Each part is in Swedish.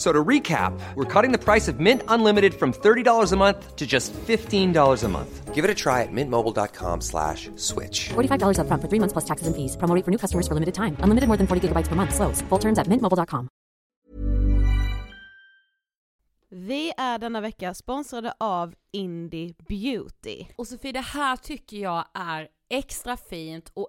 So to recap, we're cutting the price of Mint Unlimited from $30 a month to just $15 a month. Give it a try at mintmobile.com slash switch. $45 upfront for three months plus taxes and fees. Promo rate for new customers for limited time. Unlimited more than 40 gigabytes per month. Slows. Full terms at mintmobile.com. Vi är denna vecka sponsrade av Indie Beauty. Och Sofie, det här tycker jag är extra fint och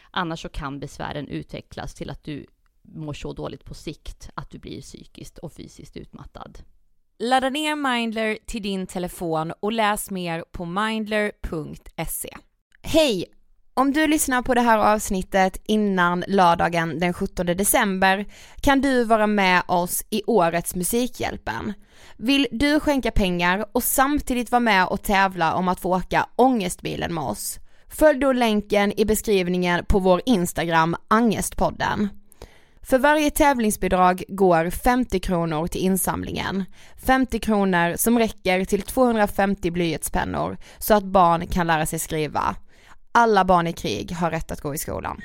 Annars så kan besvären utvecklas till att du mår så dåligt på sikt att du blir psykiskt och fysiskt utmattad. Ladda ner Mindler till din telefon och läs mer på mindler.se. Hej! Om du lyssnar på det här avsnittet innan lördagen den 17 december kan du vara med oss i årets Musikhjälpen. Vill du skänka pengar och samtidigt vara med och tävla om att få åka ångestbilen med oss? Följ då länken i beskrivningen på vår Instagram, Angestpodden. För varje tävlingsbidrag går 50 kronor till insamlingen. 50 kronor som räcker till 250 blyertspennor så att barn kan lära sig skriva. Alla barn i krig har rätt att gå i skolan.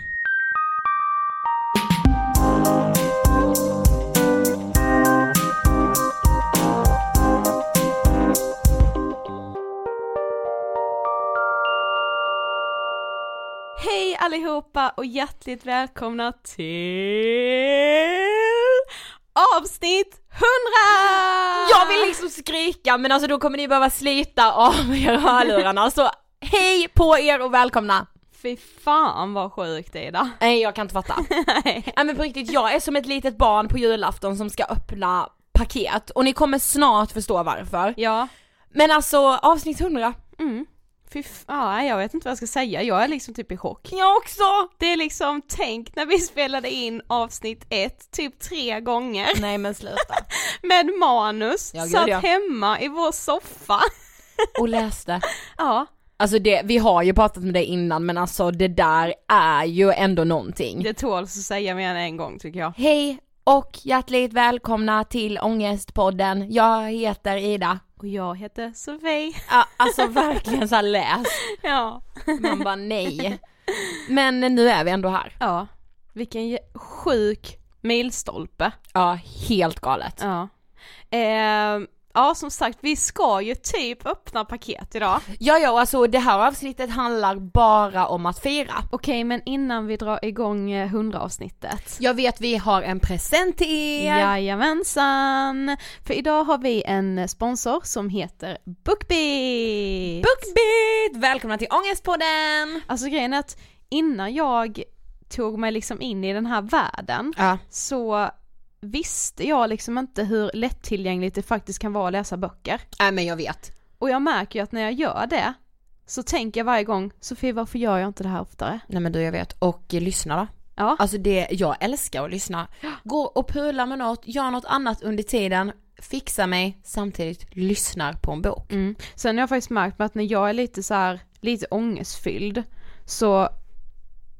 Allihopa och hjärtligt välkomna till avsnitt 100! Jag vill liksom skrika men alltså då kommer ni behöva slita av er hörlurarna så hej på er och välkomna! Fy fan vad sjukt idag. Nej jag kan inte fatta. Nej men på riktigt, jag är som ett litet barn på julafton som ska öppna paket och ni kommer snart förstå varför. Ja. Men alltså avsnitt 100. Mm. Fy ja, jag vet inte vad jag ska säga, jag är liksom typ i chock. Jag också! Det är liksom, tänk när vi spelade in avsnitt ett typ tre gånger Nej men sluta. med manus, Ja, gud, satt ja. hemma i vår soffa. Och läste. Ja, Alltså det, vi har ju pratat med det innan men alltså det där är ju ändå någonting. det tåls att säga mer än en gång tycker jag. Hej och hjärtligt välkomna till Ångestpodden. Jag heter Ida. Och jag heter Sofie. Ja, alltså verkligen så här läs. Ja. Man bara nej. Men nu är vi ändå här. Ja, vilken sjuk milstolpe. Ja, helt galet. Ja. Eh, ja, som sagt, vi ska ju typ öppna paket idag. Ja, ja, alltså det här avsnittet handlar bara om att fira. Okej, men innan vi drar igång eh, 100 avsnittet. Jag vet vi har en present till er. Jajamensan! För idag har vi en sponsor som heter Bookbeat! Bookbeat! Välkomna till Ångestpodden! Alltså grejen är att innan jag tog mig liksom in i den här världen Ja. så visste jag liksom inte hur lättillgängligt det faktiskt kan vara att läsa böcker. Nej men jag vet. Och jag märker ju att när jag gör det så tänker jag varje gång, Sofie varför gör jag inte det här oftare? Nej men du jag vet, och eh, lyssna då. Ja, Alltså det, jag älskar att lyssna. Gå och pula med något, gör något annat under tiden, fixa mig, samtidigt lyssnar på en bok. mm. sen har jag faktiskt märkt att när jag är lite så här, lite ångestfylld så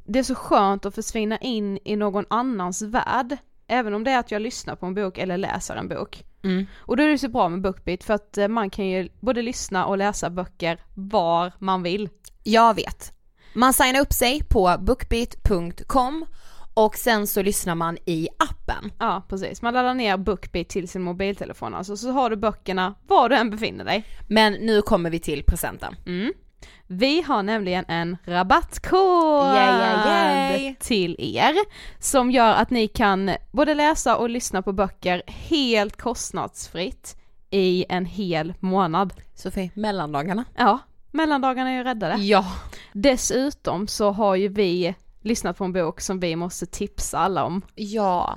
det är så skönt att försvinna in i någon annans värld. Även om det är att jag lyssnar på en bok eller läser en bok. Mm. Och då är det så bra med Bookbeat för att eh, man kan ju både lyssna och läsa böcker var man vill. Jag vet. Man signar upp sig på bookbeat.com och sen så lyssnar man i appen. Ja precis, man laddar ner Bookbeat till sin mobiltelefon alltså, så har du böckerna var du än befinner dig. Men nu kommer vi till presenten. Mm. Vi har nämligen en rabattkod till er som gör att ni kan både läsa och lyssna på böcker helt kostnadsfritt i en hel månad. Sofie, mellandagarna. Ja, mellandagarna är ju räddade. Ja. Dessutom så har ju vi lyssnat på en bok som vi måste tipsa alla om. Ja.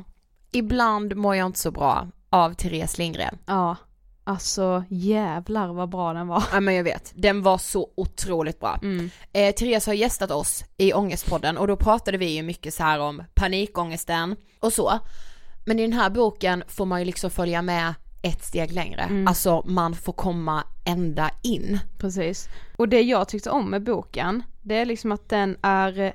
Ibland mår jag inte så bra av Therese Lindgren. Ja, alltså jävlar vad bra den var. Ja men jag vet, den var så otroligt bra. Mm. Eh, Therese har gästat oss i Ångestpodden och då pratade vi ju mycket så här om panikångesten och så. Men i den här boken får man ju liksom följa med ett steg längre. Mm. Alltså man får komma ända in. Precis. Och det jag tyckte om med boken, det är liksom att den är eh,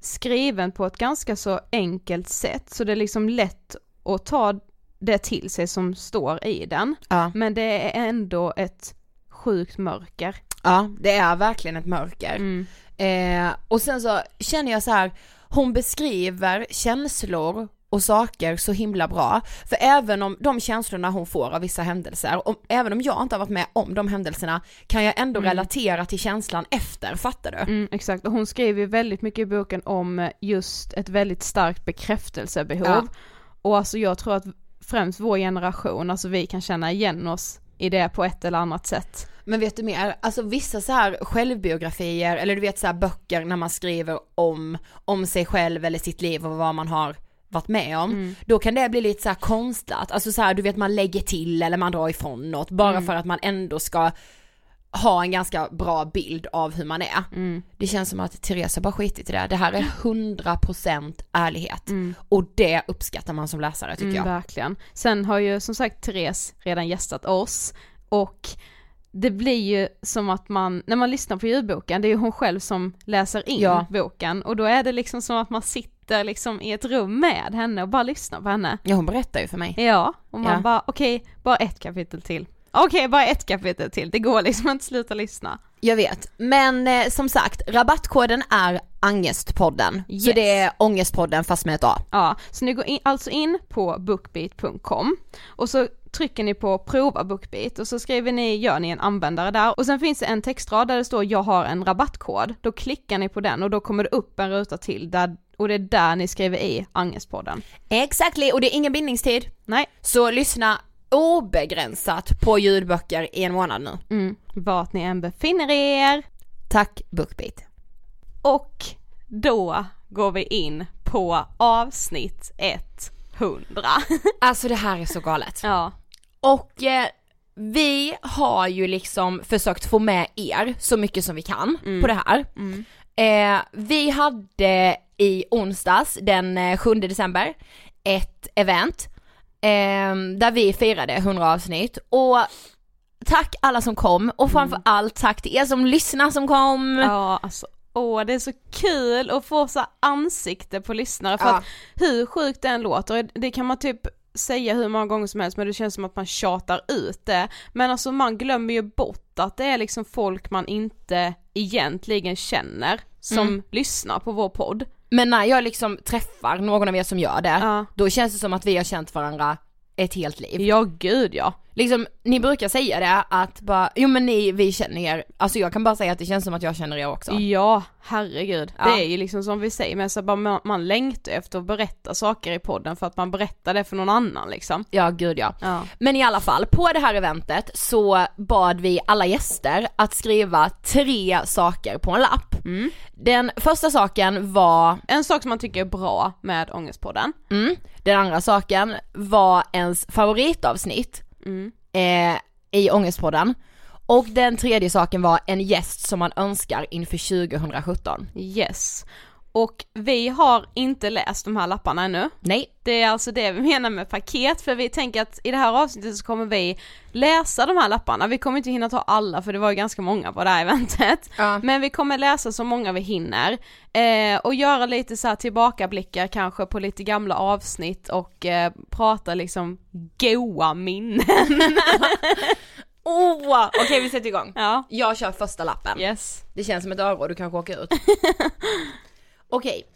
skriven på ett ganska så enkelt sätt, så det är liksom lätt att ta det till sig som står i den. Ja. Men det är ändå ett sjukt mörker. Ja, det är verkligen ett mörker. Mm. Eh, och sen så känner jag så här, hon beskriver känslor och saker så himla bra. För även om de känslorna hon får av vissa händelser, och även om jag inte har varit med om de händelserna, kan jag ändå relatera till känslan efter, fattar du? Mm, exakt, och hon skriver ju väldigt mycket i boken om just ett väldigt starkt bekräftelsebehov. Ja. Och alltså jag tror att främst vår generation, alltså vi kan känna igen oss i det på ett eller annat sätt. Men vet du mer, alltså vissa så här självbiografier, eller du vet så här böcker när man skriver om, om sig själv eller sitt liv och vad man har varit med om, då kan det bli lite så här konstlat, alltså så här du vet man lägger till eller man drar ifrån något bara för att man ändå ska ha en ganska bra bild av hur man är. Mm. Det känns som att Therese bara skitit i det. Det här är 100% ärlighet. Och det uppskattar man som läsare tycker Mm, jag. verkligen. Sen har ju som sagt Therese redan gästat oss och det blir ju som att man, när man lyssnar på ljudboken, det är ju hon själv som läser in Ja. boken och då är det liksom som att man sitter liksom i ett rum med henne och bara lyssnar på henne. Ja hon berättar ju för mig. Ja, och man Ja. bara okej, bara ett kapitel till. Okej, bara ett kapitel till, det går liksom inte att sluta lyssna. Jag vet, men eh, som sagt rabattkoden är Angestpodden. Så Yes. det är Ångestpodden fast med ett A. Ja, så ni går in, alltså in på bookbeat.com och så trycker ni på prova bookbeat och så skriver ni, gör ni en användare där och sen finns det en textrad där det står jag har en rabattkod. Då klickar ni på den och då kommer det upp en ruta till där, och det är där ni skriver i Angestpodden. Exactly, och det är ingen bindningstid. Nej, Så lyssna obegränsat på ljudböcker i en månad nu. mm, vart ni än befinner er. Tack Bookbeat. Och då går vi in på avsnitt 100. Alltså det här är så galet. ja. Och eh, vi har ju liksom försökt få med er så mycket som vi kan på det här. Eh, vi hade i onsdags den eh, 7 december ett event eh, där vi firade 100 avsnitt och tack alla som kom och framförallt tack till er som lyssnar som kom. Ja, alltså åh det är så kul att få så ansikte på lyssnare för Ja. att hur sjukt det än låter, det kan man typ säga hur många gånger som helst men det känns som att man tjatar ut det. Men alltså man glömmer ju bort att det är liksom folk man inte egentligen känner som lyssnar på vår podd. Men när jag liksom träffar någon av er som gör det, Ja. då känns det som att vi har känt varandra ett helt liv. Ja gud ja. Liksom, ni brukar säga det att bara, jo men ni, vi känner er, alltså jag kan bara säga att det känns som att jag känner er också. Ja, herregud. Ja. Det är ju liksom som vi säger, men så bara man, man längtar efter att berätta saker i podden för att man berättar det för någon annan liksom. Ja, gud ja. Ja. Men i alla fall, på det här eventet så bad vi alla gäster att skriva tre saker på en lapp. Den första saken var, En sak som man tycker är bra med Ångestpodden, mm, den andra saken var ens favoritavsnitt eh, i Ångestpodden. Och den tredje saken var en gäst som man önskar inför 2017. yes. Och vi har inte läst de här lapparna ännu. Nej, Det är alltså det vi menar med paket, för vi tänker att i det här avsnittet så kommer vi läsa de här lapparna, vi kommer inte hinna ta alla för det var ju ganska många på det här eventet. Ja. Men vi kommer läsa så många vi hinner, eh, och göra lite så här tillbakablickar kanske på lite gamla avsnitt och eh, prata liksom goa minnen. Åh! Okej vi sätter igång. ja. Jag kör första lappen. Yes. Det känns som ett öre du kanske åker ut. Okej.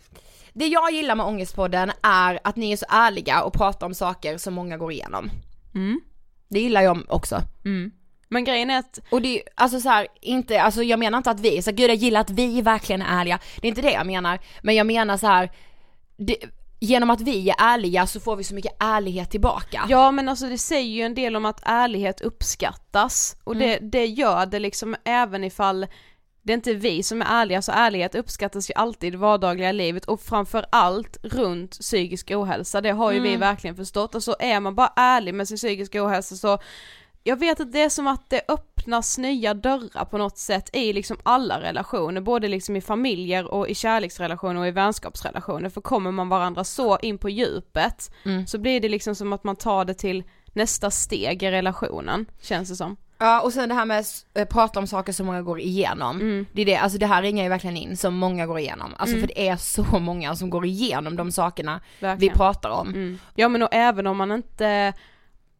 Det jag gillar med Ångestpodden är att ni är så ärliga och pratar om saker som många går igenom. Mm. Det gillar jag också. Men grejen är att, Och det är alltså så här, inte, alltså jag menar inte att vi, så gud jag gillar att vi verkligen är ärliga. Det är inte det jag menar. Men jag menar så här, det, genom att vi är ärliga så får vi så mycket ärlighet tillbaka. ja men alltså det säger ju en del om att ärlighet uppskattas, och det, det gör det liksom även ifall det är inte vi som är ärliga, så ärlighet uppskattas ju alltid i det vardagliga livet och framför allt runt psykisk ohälsa, det har ju vi verkligen förstått, och så är man bara ärlig med sin psykiska ohälsa så jag vet att det är som att det öppnas nya dörrar på något sätt i liksom alla relationer, både liksom i familjer och i kärleksrelationer och i vänskapsrelationer, för kommer man varandra så in på djupet så blir det liksom som att man tar det till nästa steg i relationen, känns det som. Ja och sen det här med att eh, prata om saker som många går igenom. Det är det, alltså det här ringar ju verkligen in som många går igenom. Alltså för det är så många som går igenom de sakerna Verkligen. vi pratar om. Mm. Ja men och även om man inte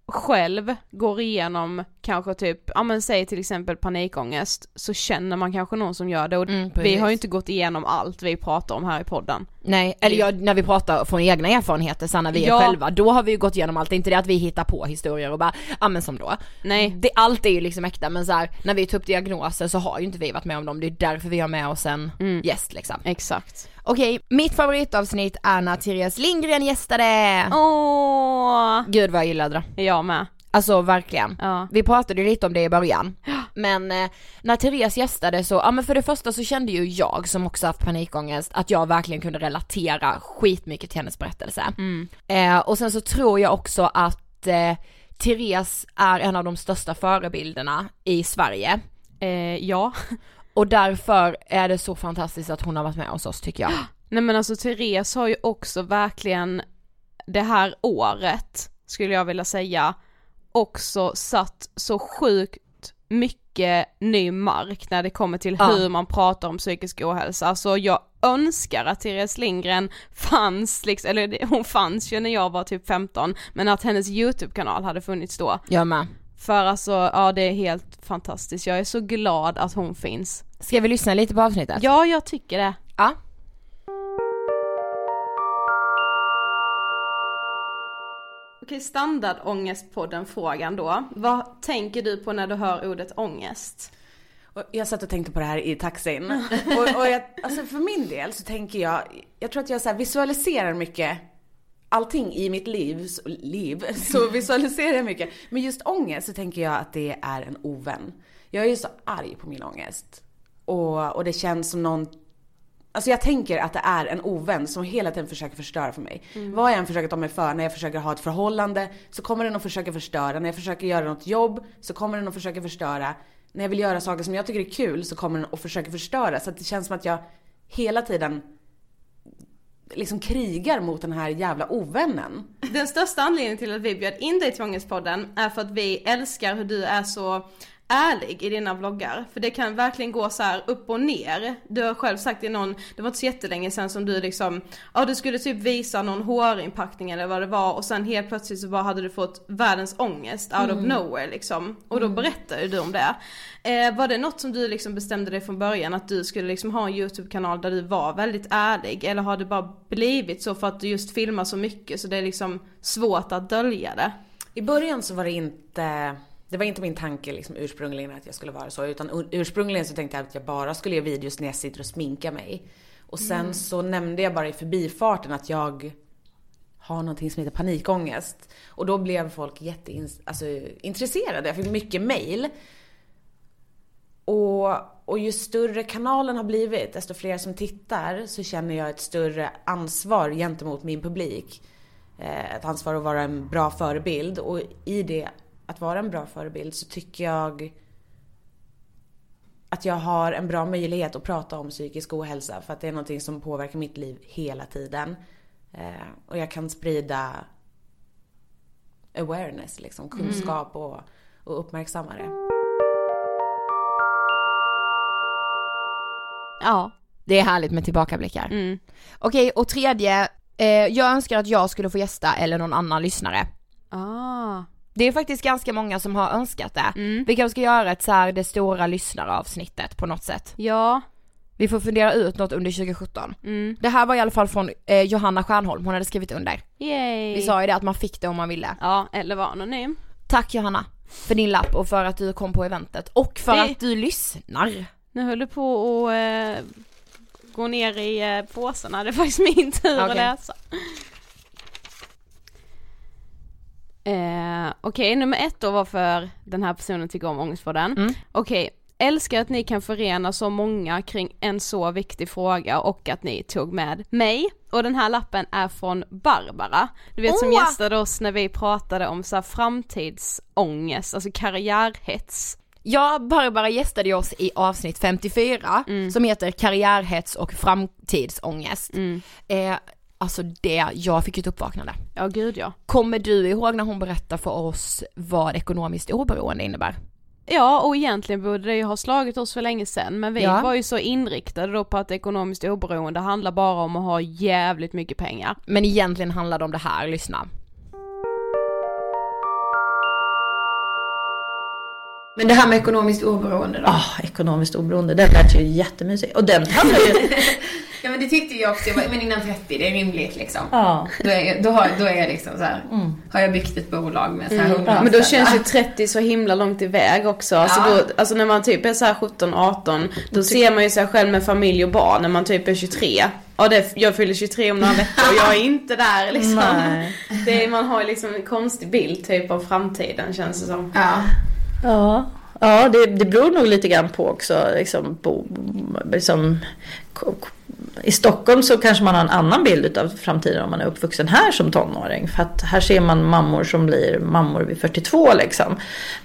själv går igenom kanske typ, ja men säg till exempel panikångest, så känner man kanske någon som gör det och Mm, vi har ju inte gått igenom allt vi pratar om här i podden. Nej, eller ja, när vi pratar från egna erfarenheter sen när vi Ja. är själva, då har vi ju gått igenom allt, det är inte det att vi hittar på historier och bara, ja men som då. Nej. Det, allt är ju liksom äkta men så här, när vi tar upp diagnoser så har ju inte vi varit med om dem, det är därför vi har med oss en gäst liksom. Exakt. Okej, mitt favoritavsnitt är när Therese Lindgren gästade. Åh, Gud vad jag gillade det. jag med. Alltså verkligen. Ja. Vi pratade ju lite om det i början. Men eh, när Therese gästade så, ja men för det första så kände ju jag som också haft panikångest att jag verkligen kunde relatera skitmycket till hennes berättelse. Eh, och sen så tror jag också att eh, Therese är en av de största förebilderna i Sverige. Eh, ja. Och därför är det så fantastiskt att hon har varit med hos oss tycker jag. Nej men alltså Therese har ju också verkligen det här året, skulle jag vilja säga, också satt så sjukt mycket ny mark när det kommer till Ja. hur man pratar om psykisk ohälsa. Alltså jag önskar att Therese Lindgren fanns, liksom, eller hon fanns ju när jag var typ 15, men att hennes YouTube-kanal hade funnits då. Jag med. För alltså, ja det är helt fantastiskt, jag är så glad att hon finns. Ska vi lyssna lite på avsnittet? Ja, jag tycker det. Ja. Okej, standardångestpodden-frågan då. Vad tänker du på när du hör ordet ångest? Och jag satt och tänkte på det här i taxin. och, och jag, alltså för min del så tänker jag, jag tror att jag så visualiserar mycket allting i mitt liv, så, liv, så visualiserar jag mycket. Men just ångest så tänker jag att det är en ovän. Jag är ju så arg på min ångest. Och, och det känns som någon Alltså jag tänker att det är en ovän som hela tiden försöker förstöra för mig. Vad jag än försöker ta mig för, när jag försöker ha ett förhållande så kommer den att försöka förstöra. När jag försöker göra något jobb så kommer den att försöka förstöra. När jag vill göra saker som jag tycker är kul så kommer den att försöka förstöra. Så att det känns som att jag hela tiden liksom krigar mot den här jävla ovännen. Den största anledningen till att vi bjöd in dig till Ångestpodden är för att vi älskar hur du är så ärlig i dina vloggar. För det kan verkligen gå så här upp och ner. Du har själv sagt i någon, det var inte så jättelänge sedan som du liksom, ja du skulle typ visa någon hårinpackning eller vad det var och sen helt plötsligt så bara hade du fått världens ångest out of nowhere liksom. Och då berättade du om det. Eh, var det något som du liksom bestämde dig från början att du skulle liksom ha en YouTube-kanal där du var väldigt ärlig? Eller har det bara blivit så för att du just filmar så mycket så det är liksom svårt att dölja det? I början så var det inte, det var inte min tanke liksom ursprungligen att jag skulle vara så, utan ur- ursprungligen så tänkte jag att jag bara skulle göra videos när jag sitter och sminkar mig. Och sen så nämnde jag bara i förbifarten att jag har någonting som heter panikångest. Och då blev folk jätteintresserade, alltså. Jag fick mycket mail. Och, och ju större kanalen har blivit, desto fler som tittar, så känner jag ett större ansvar gentemot min publik. Eh, ett ansvar att vara en bra förebild. Och i det, att vara en bra förebild, så tycker jag att jag har en bra möjlighet att prata om psykisk ohälsa. För att det är någonting som påverkar mitt liv hela tiden. Eh, och jag kan sprida awareness, liksom kunskap och, och uppmärksamma det. Ja. Det är härligt med tillbakablickar. Mm. Okej, och tredje, eh, jag önskar att jag skulle få gästa eller någon annan lyssnare. Ah. Det är faktiskt ganska många som har önskat det. Mm. Vi kanske ska göra ett så här det stora lyssnaravsnittet på något sätt. Ja. Vi får fundera ut något under 2017. Mm. Det här var i alla fall från eh, Johanna Stjärnholm, hon hade skrivit under. Yay. Vi sa ju det att man fick det om man ville. Ja, eller var anonym. Tack Johanna för din lapp och för att du kom på eventet och för Det- att du lyssnar. Nu höll du på att eh, gå ner i eh, påsarna, det är faktiskt min tur att Okej. läsa. Eh, Okej, nummer ett då varför den här personen tycker om Ångestpodden. Mm. Okej, älskar att ni kan förena så många kring en så viktig fråga och att ni tog med mig. Och den här lappen är från Barbara, du vet som Åh! gästade oss när vi pratade om så här framtidsångest, alltså karriärhets. Ja, Barbara gästade oss i avsnitt 54 som heter karriärhets och framtidsångest. Eh, alltså det, jag fick ett uppvaknande. Ja gud ja. Kommer du ihåg när hon berättade för oss vad ekonomiskt oberoende innebär? Ja och egentligen borde det ju ha slagit oss för länge sedan men vi Ja. var ju så inriktade då på att ekonomiskt oberoende handlar bara om att ha jävligt mycket pengar. Men egentligen handlar det om det här, lyssna. Men det här med ekonomiskt oberoende då? Ah, ekonomiskt oberoende, den lät ju jättemysig. Och den handlar ju... Ja men det tyckte jag också, jag bara, men innan 30 det är rimligt liksom. ja. Då är, då har, då är jag liksom så här, har jag byggt ett bolag med så här 100 Men då känns ju 30 så himla långt iväg också. Alltså, Ja. då, alltså när man typ är så här 17-18 då ser man ju sig själv med familj och barn när man typ är 23. Ja det, jag fyller 23 om några veckor och jag är inte där liksom. Det man har ju liksom en konstig bild typ av framtiden känns det som. Ja. Ja, ja det, det beror nog lite grann på också liksom, bo, liksom, i Stockholm så kanske man har en annan bild av framtiden om man är uppvuxen här som tonåring. För att här ser man mammor som blir mammor vid 42 liksom.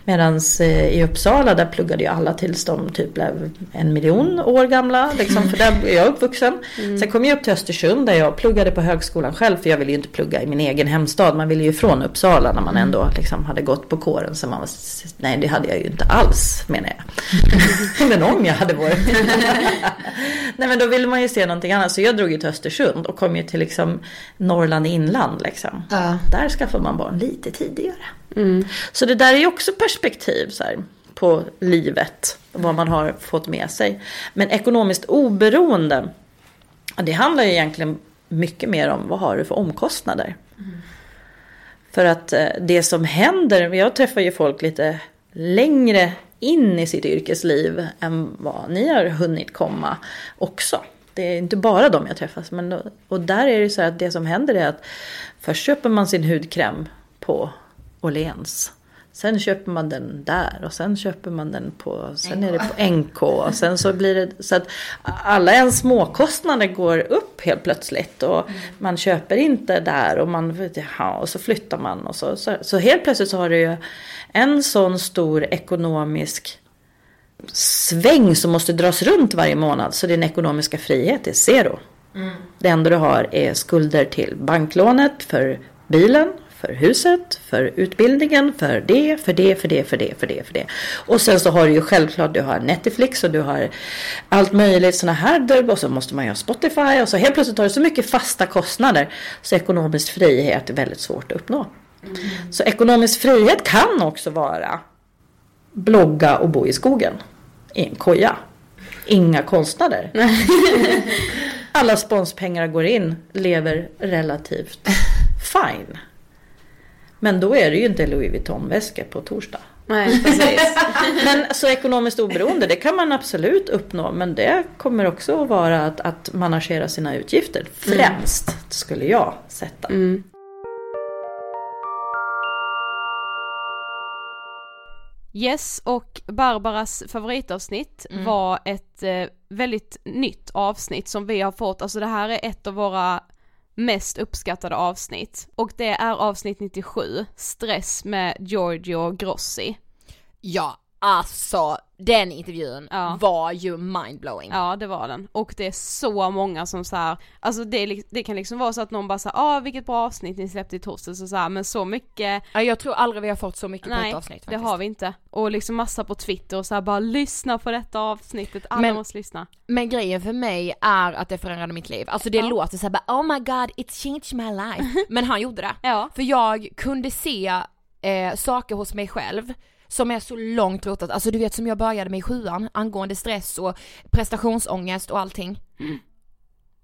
Medan i Uppsala där pluggade ju alla tills de typ blev en miljon år gamla. Liksom, för där är jag uppvuxen. Mm. Sen kom jag upp till Östersund där jag pluggade på högskolan själv. För jag ville ju inte plugga i min egen hemstad. Man ville ju från Uppsala när man ändå liksom hade gått på kåren. Så man var, nej det hade jag ju inte alls menar jag. men om jag hade varit. nej men då ville man ju se någonting annat. Så jag drog ju till Östersund och kom ju till liksom Norrland inland liksom. Ja. Där skaffar man barn lite tidigare. Så det där är ju också perspektiv så här, på livet. Vad man har fått med sig. Men ekonomiskt oberoende. Det handlar ju egentligen mycket mer om vad har du för omkostnader. För att eh, det som händer, jag träffar ju folk lite längre in i sitt yrkesliv än vad ni har hunnit komma också. Det är inte bara de jag träffas. Men, och där är det så här att det som händer är att först köper man sin hudkräm på Åhléns. Sen köper man den där och sen köper man den på, sen är det på NK och sen så blir det så att alla ens småkostnader går upp helt plötsligt och man köper inte där och man, ja, och så flyttar man och så, så, så helt plötsligt så har du ju en sån stor ekonomisk sväng som måste dras runt varje månad så din ekonomiska frihet är zero. Det enda du har är skulder till banklånet för bilen, för huset, för utbildningen, för det, för det, för det, för det, för det, för det. Och sen så har du ju självklart, du har Netflix och du har allt möjligt sådana här och så måste man ju ha Spotify och så helt plötsligt har du så mycket fasta kostnader så ekonomisk frihet är väldigt svårt att uppnå. Så ekonomisk frihet kan också vara blogga och bo i skogen. I en koja. Inga kostnader. Alla sponspengar går in, lever relativt fine. Men då är det ju inte Louis Vuitton-väska på torsdag. Nej, precis. Men så ekonomiskt oberoende, det kan man absolut uppnå. Men det kommer också att vara att, att managera sina utgifter. Främst skulle jag sätta. Yes, och Barbaras favoritavsnitt var ett eh, väldigt nytt avsnitt som vi har fått, alltså det här är ett av våra mest uppskattade avsnitt. Och det är avsnitt 97, Stress med Giorgio Grossi. Ja, alltså den intervjun Ja. var ju mindblowing. Ja det var den, och det är så många som så här, alltså det, det kan liksom vara så att någon bara säger ah vilket bra avsnitt ni släppte i torsdags och så här, men så mycket Ja, jag tror aldrig vi har fått så mycket på Nej, ett avsnitt det faktiskt. har vi inte. Och liksom massa på Twitter och så här bara lyssna på detta avsnittet, alla Men- måste lyssna. Men grejen för mig är att det förändrade mitt liv. Alltså det Ja. låter såhär bara oh my god it changed my life. Men han gjorde det. Ja. För jag kunde se eh, saker hos mig själv som är så långt rotat, alltså du vet som jag började med i sjuan angående stress och prestationsångest och allting.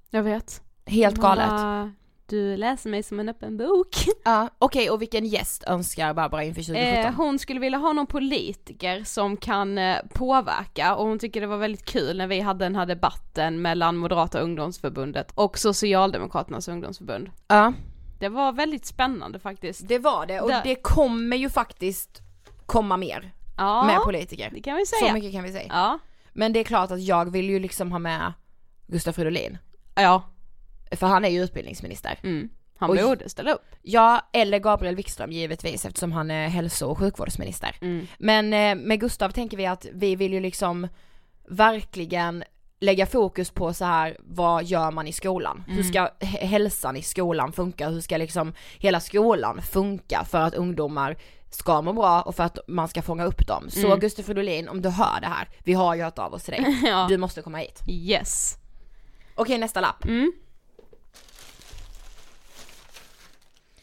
Jag vet. Helt galet. Bara, du läser mig som en öppen bok. Ja, okej och vilken gäst önskar Barbara inför 2017? Eh, hon skulle vilja ha någon politiker som kan eh, påverka och hon tycker det var väldigt kul när vi hade den här debatten mellan Moderata ungdomsförbundet och Socialdemokraternas ungdomsförbund. Ja, Det var väldigt spännande faktiskt. det var det och Där- det kommer ju faktiskt komma mer Ja, med politiker. det kan vi Så säga. mycket kan vi säga. Ja. Men det är klart att jag vill ju liksom ha med Gustaf Fridolin. Ja. För han är ju utbildningsminister. Mm. Han borde ställa upp. Ja, eller Gabriel Wikström givetvis eftersom han är hälso och sjukvårdsminister. Mm. Men eh, med Gustav tänker vi att vi vill ju liksom verkligen lägga fokus på så här, vad gör man i skolan? Hur ska hälsan i skolan funka? Hur ska liksom hela skolan funka för att ungdomar ska må bra och för att man ska fånga upp dem. Så Gustaf Fridolin, om du hör det här, vi har ju hört av oss till dig. Ja. Du måste komma hit. Yes. Okej, nästa lapp. Mm.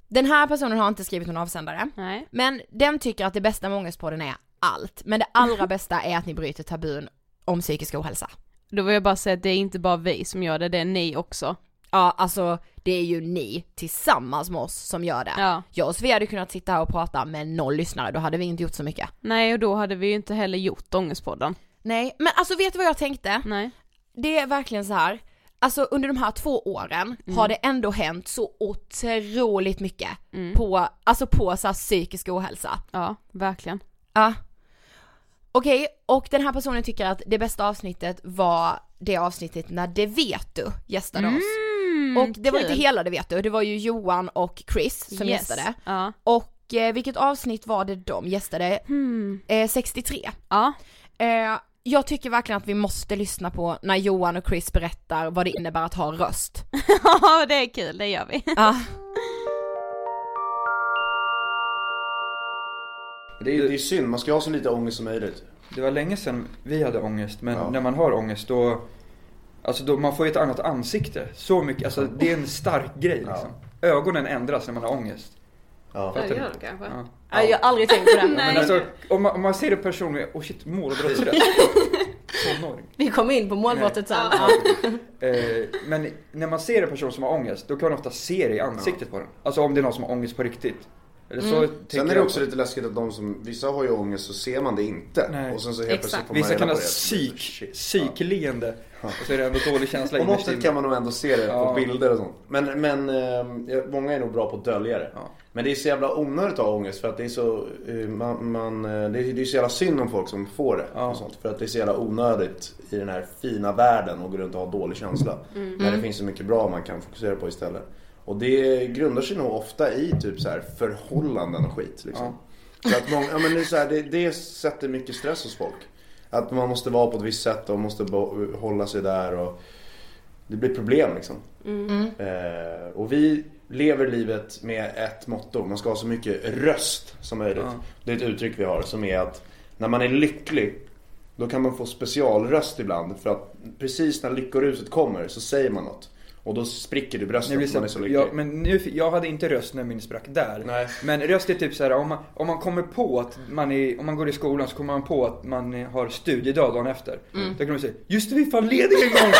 Den här personen har inte skrivit någon avsändare. Nej. Men den tycker att det bästa med Ångestpodden är allt. Men det allra bästa är att ni bryter tabun om psykisk ohälsa. Då vill jag bara säga att det är inte bara vi som gör det, det är ni också. Ja, alltså det är ju ni tillsammans med oss som gör det. Ja. Jag och Svea hade kunnat sitta här och prata med noll lyssnare, då hade vi inte gjort så mycket. Nej och då hade vi ju inte heller gjort Ångestpodden. Nej, men alltså vet du vad jag tänkte? Nej. Det är verkligen så här. Alltså under de här två åren har det ändå hänt så otroligt mycket på, alltså på så här psykisk ohälsa. Ja, verkligen. Ja. Okej, och den här personen tycker att det bästa avsnittet var det avsnittet när Det vet du gästade oss. Mm, Och det var kul. inte hela Det vet du, det var ju Johan och Chris som Yes. gästade. Ja. Och eh, vilket avsnitt var det de gästade? Hmm. Eh, 63. Ja. Eh, jag tycker verkligen att vi måste lyssna på när Johan och Chris berättar vad det innebär att ha röst. Ja, det är kul, det gör vi. Ja. Det är, det är synd, man ska ha så lite ångest som möjligt. Det var länge sedan vi hade ångest, men Ja. när man har ångest då Alltså då, man får ju ett annat ansikte. Så mycket, alltså det är en stark grej liksom. Ögonen ändras när man har ångest. Ja. Fattar du? kanske. Ja. Nej, jag har aldrig tänkt på det. Men alltså, om man, om man ser en person med, oh shit, målbrottsrätt. Tonåring. Vi kommer in på målbrottet sen. Eh, men när man ser en person som har ångest, då kan man ofta se det i ansiktet på den. Alltså om det är någon som har ångest på riktigt. Eller så tänker Sen är det också lite läskigt att de som, vissa har ju ångest så ser man det inte. Nej. Och sen så helt plötsligt får man Vissa kan ha psyk, psykleende. Och så är det ändå dålig känsla På något sätt kan man nog ändå se det Ja. på bilder och sånt. Men, men eh, många är nog bra på att dölja det. Ja. Men det är så jävla onödigt att ha ångest för att det är så, eh, man, man, eh, det, är, det är så jävla synd om folk som får det. Ja. Och sånt, för att det är så jävla onödigt i den här fina världen att gå runt och ha dålig känsla. När det finns så mycket bra man kan fokusera på istället. Och det grundar sig nog ofta i typ så här förhållanden och skit. Liksom. För att många, ja, men det, är så här, det, det sätter mycket stress hos folk. Att man måste vara på ett visst sätt och måste hålla sig där. Och det blir problem liksom. Eh, och vi lever livet med ett motto. Man ska ha så mycket röst som möjligt. Ja. Det är ett uttryck vi har som är att när man är lycklig då kan man få specialröst ibland. För att precis när lyckoruset kommer så säger man något. Och då spricker i bröstet så, man är så lycklig. ja, men nu, jag hade inte röst när min sprack där. Nej. Men röst är typ så här, om man, om man kommer på att man är, om man går i skolan så kommer man på att man har studiedag dagen efter. Mm. Då kan man säga, just det vi är fan lediga imorgon!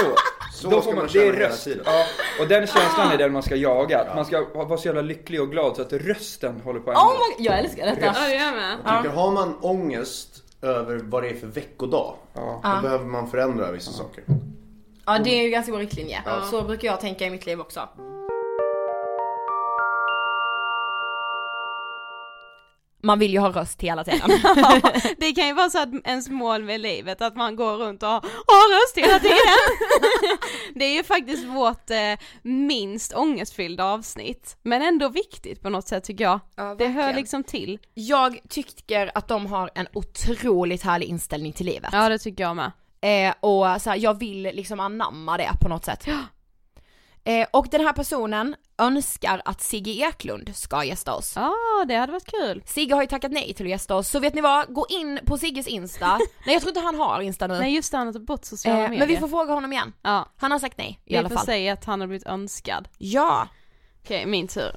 så. Så Då ska får man, man det är röst. tiden. Ja, och den känslan är den man ska jaga. Att Man ska vara så jävla lycklig och glad så att rösten håller på att Oh ändras. my, jag älskar detta. Ja, det gör jag med. Jag tycker har man ångest över vad det är för veckodag. Ja. Då behöver man förändra vissa saker. Ja det är ju ganska bra riktlinje. Så brukar jag tänka i mitt liv också. Man vill ju ha röst hela tiden. Ja, det kan ju vara så att ens mål med livet, att man går runt och har röst hela tiden. Det är ju faktiskt vårt eh, minst ångestfyllda avsnitt, men ändå viktigt på något sätt tycker jag. Ja, det hör liksom till. Jag tycker att de har en otroligt härlig inställning till livet. Ja det tycker jag med. Eh, och så här, jag vill liksom anamma det på något sätt. Eh, och den här personen önskar att Sigge Eklund ska gästa oss. Ja det hade varit kul. Sigge har ju tackat nej till att gästa oss, så vet ni vad? Gå in på Sigges Insta. nej jag tror inte han har Insta nu. Nej just det, han har tagit bort sociala eh, medier. men vi får fråga honom igen. Ja, Han har sagt nej i vi alla får fall. säga att han har blivit önskad. Ja. Okej, min tur.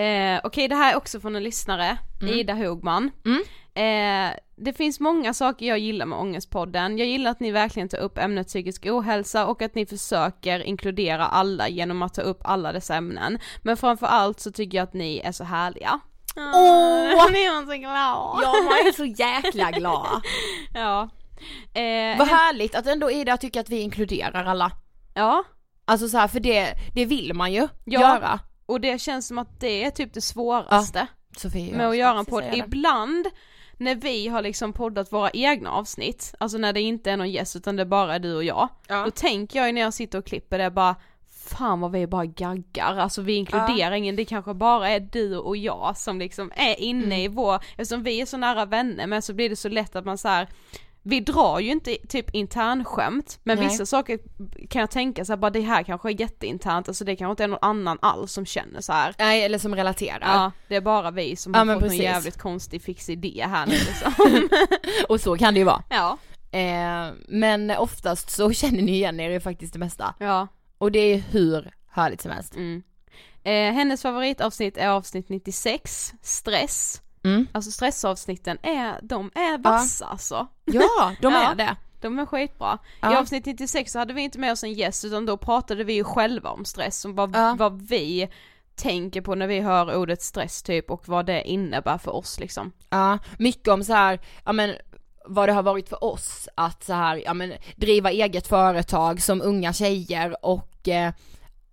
Eh, Okej, det här är också från en lyssnare, Mm. Ida Hogman. eh, det finns många saker jag gillar med Ångestpodden. Jag gillar att ni verkligen tar upp ämnet psykisk ohälsa och att ni försöker inkludera alla genom att ta upp alla dessa ämnen. Men framförallt så tycker jag att ni är så härliga. Åh! Ni är så glad! Ja, man är så jäkla glad. ja. Eh, Vad härligt att ändå Ida tycker att vi inkluderar alla. Ja. Alltså så här, för det, det vill man ju Ja. göra. Och det känns som att det är typ det svåraste. Sofie, med att göra en podd. Ibland när vi har liksom poddat våra egna avsnitt, alltså när det inte är någon gäst utan det bara är du och jag, då tänker jag ju när jag sitter och klipper det bara Fan vad vi bara gaggar, alltså vi inkluderar ingen, det kanske bara är du och jag som liksom är inne i vår, eftersom vi är så nära vänner men så blir det så lätt att man så här. Vi drar ju inte typ internskämt, men Nej. vissa saker kan jag tänka så här, bara det här kanske är jätteinternt, alltså det kanske inte är någon annan alls som känner så här. Nej, eller som relaterar. Ja, det är bara vi som Ja, har fått precis. en jävligt konstig fix idé här nu liksom. och så kan det ju vara. Ja. Eh, men oftast så känner ni igen er i faktiskt det mesta. Ja. Och det är hur härligt som helst. Mm. Eh, hennes favoritavsnitt är avsnitt 96, stress. Mm. Alltså stressavsnitten är, de är vassa alltså. Ja, de är det. De är skitbra. I Ja. avsnitt 96 så hade vi inte med oss en gäst utan då pratade vi ju själva om stress, om vad, vad vi tänker på när vi hör ordet stress typ och vad det innebär för oss liksom. Ja, mycket om så här, ja men vad det har varit för oss att så här, ja men driva eget företag som unga tjejer och eh,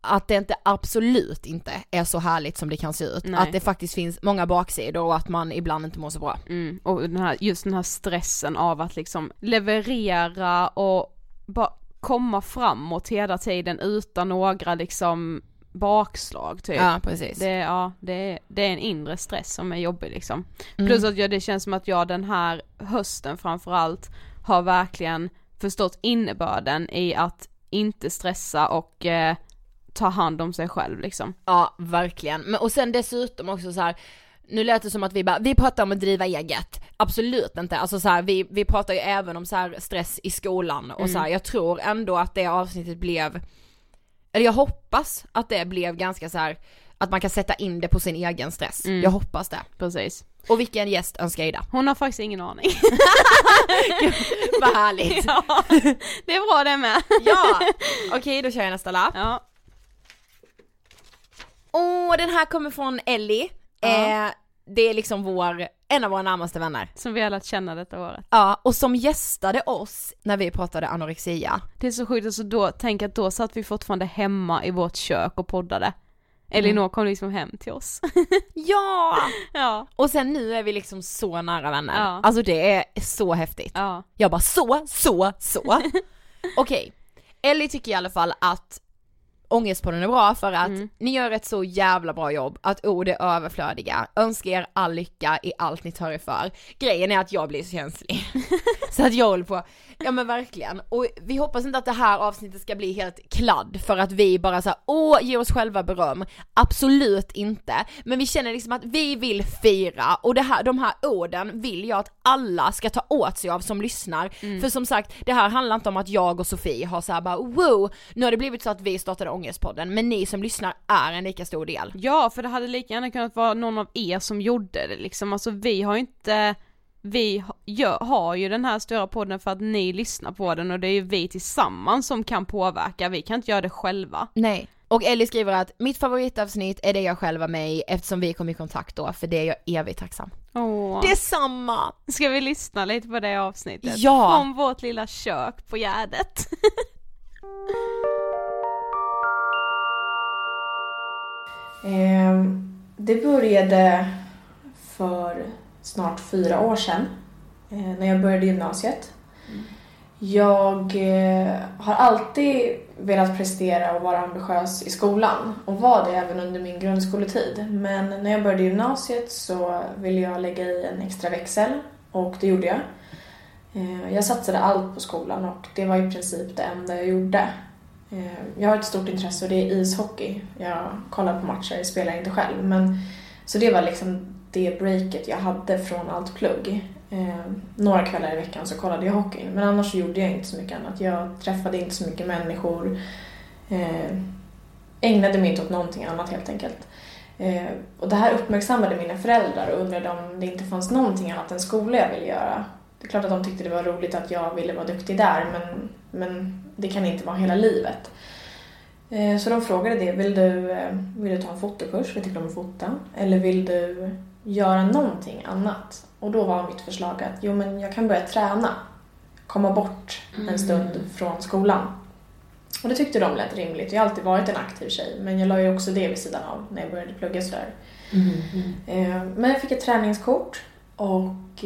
att det inte, absolut inte är så härligt som det kan se ut. Nej. Att det faktiskt finns många baksidor och att man ibland inte mår så bra. Mm, och den här, just den här stressen av att liksom leverera och bara komma framåt hela tiden utan några liksom bakslag typ. Ja, precis. Det, ja, det, är- det är en inre stress som är jobbig liksom. Mm. Plus att jag, det känns som att jag den här hösten framförallt har verkligen förstått innebörden i att inte stressa och eh, ta hand om sig själv liksom. Ja, verkligen. Men, och sen dessutom också så här. Nu lät det som att vi bara, vi pratar om att driva eget. Absolut inte. Alltså så här, vi, vi pratar ju även om så här stress i skolan och Mm. så här, jag tror ändå att det avsnittet blev, eller jag hoppas att det blev ganska så här att man kan sätta in det på sin egen stress. Mm. Jag hoppas det. Precis. Och vilken gäst önskar Ida? Hon har faktiskt ingen aning. Vad härligt. ja, det är bra det med. ja, okej då kör jag nästa lapp. Ja. Åh, den här kommer från Ellie. Ja. Eh, det är liksom vår, en av våra närmaste vänner. Som vi har lärt känna detta året. Ja, och som gästade oss när vi pratade anorexia. Det är så sjukt, alltså då, tänk att då satt vi fortfarande hemma i vårt kök och poddade. Elinor kom liksom hem till oss. Ja! ja. Och sen nu är vi liksom så nära vänner. Ja. Alltså det är så häftigt. Ja. Jag bara så, så, så. Okej, Ellie tycker i alla fall att Ångestpodden är bra för att ni gör ett så jävla bra jobb, att ord är överflödiga, önskar er all lycka i allt ni tar er för. Grejen är att jag blir så känslig. så att jag håller på, ja men verkligen. Och vi hoppas inte att det här avsnittet ska bli helt kladd för att vi bara så här, åh, ger oss själva beröm. Absolut inte. Men vi känner liksom att vi vill fira och det här, de här orden vill jag att alla ska ta åt sig av som lyssnar. För som sagt, det här handlar inte om att jag och Sofie har såhär bara wow, nu har det blivit så att vi startade Ångestpodden, men ni som lyssnar är en lika stor del. Ja, för det hade lika gärna kunnat vara någon av er som gjorde det liksom. Alltså vi har inte, vi gör, har ju den här stora podden för att ni lyssnar på den och det är ju vi tillsammans som kan påverka, vi kan inte göra det själva. Nej. Och Ellie skriver att mitt favoritavsnitt är det jag själv var med i eftersom vi kom i kontakt då, för det är jag evigt tacksam. Åh. Detsamma! Ska vi lyssna lite på det avsnittet? Ja. Från vårt lilla kök på Gärdet. Ehm, det började för snart fyra år sedan eh, när jag började gymnasiet. Jag eh, har alltid velat prestera och vara ambitiös i skolan och var det även under min grundskoletid. Men när jag började gymnasiet så ville jag lägga i en extra växel och det gjorde jag. Ehm, jag satsade allt på skolan och det var i princip det enda jag gjorde. Eh, jag har ett stort intresse och det är ishockey. Jag kollar på matcher, jag spelar inte själv. Men, så det var liksom det breaket jag hade från allt plugg. Eh, några kvällar i veckan så kollade jag hockey. Men annars så gjorde jag inte så mycket annat. Jag träffade inte så mycket människor. Eh, ägnade mig inte åt någonting annat helt enkelt. Eh, och det här uppmärksammade mina föräldrar och undrade om det inte fanns någonting annat än skola jag ville göra. Det är klart att de tyckte det var roligt att jag ville vara duktig där men, men det kan inte vara hela livet. Eh, så de frågade det, vill du, eh, vill du ta en fotokurs, vi tycker om att fota? Eller vill du göra någonting annat? Och då var mitt förslag att jo men jag kan börja träna. Komma bort en stund från skolan. Och det tyckte de lät rimligt. Jag har alltid varit en aktiv tjej men jag la ju också det vid sidan av när jag började plugga sådär. Eh, Men jag fick ett träningskort och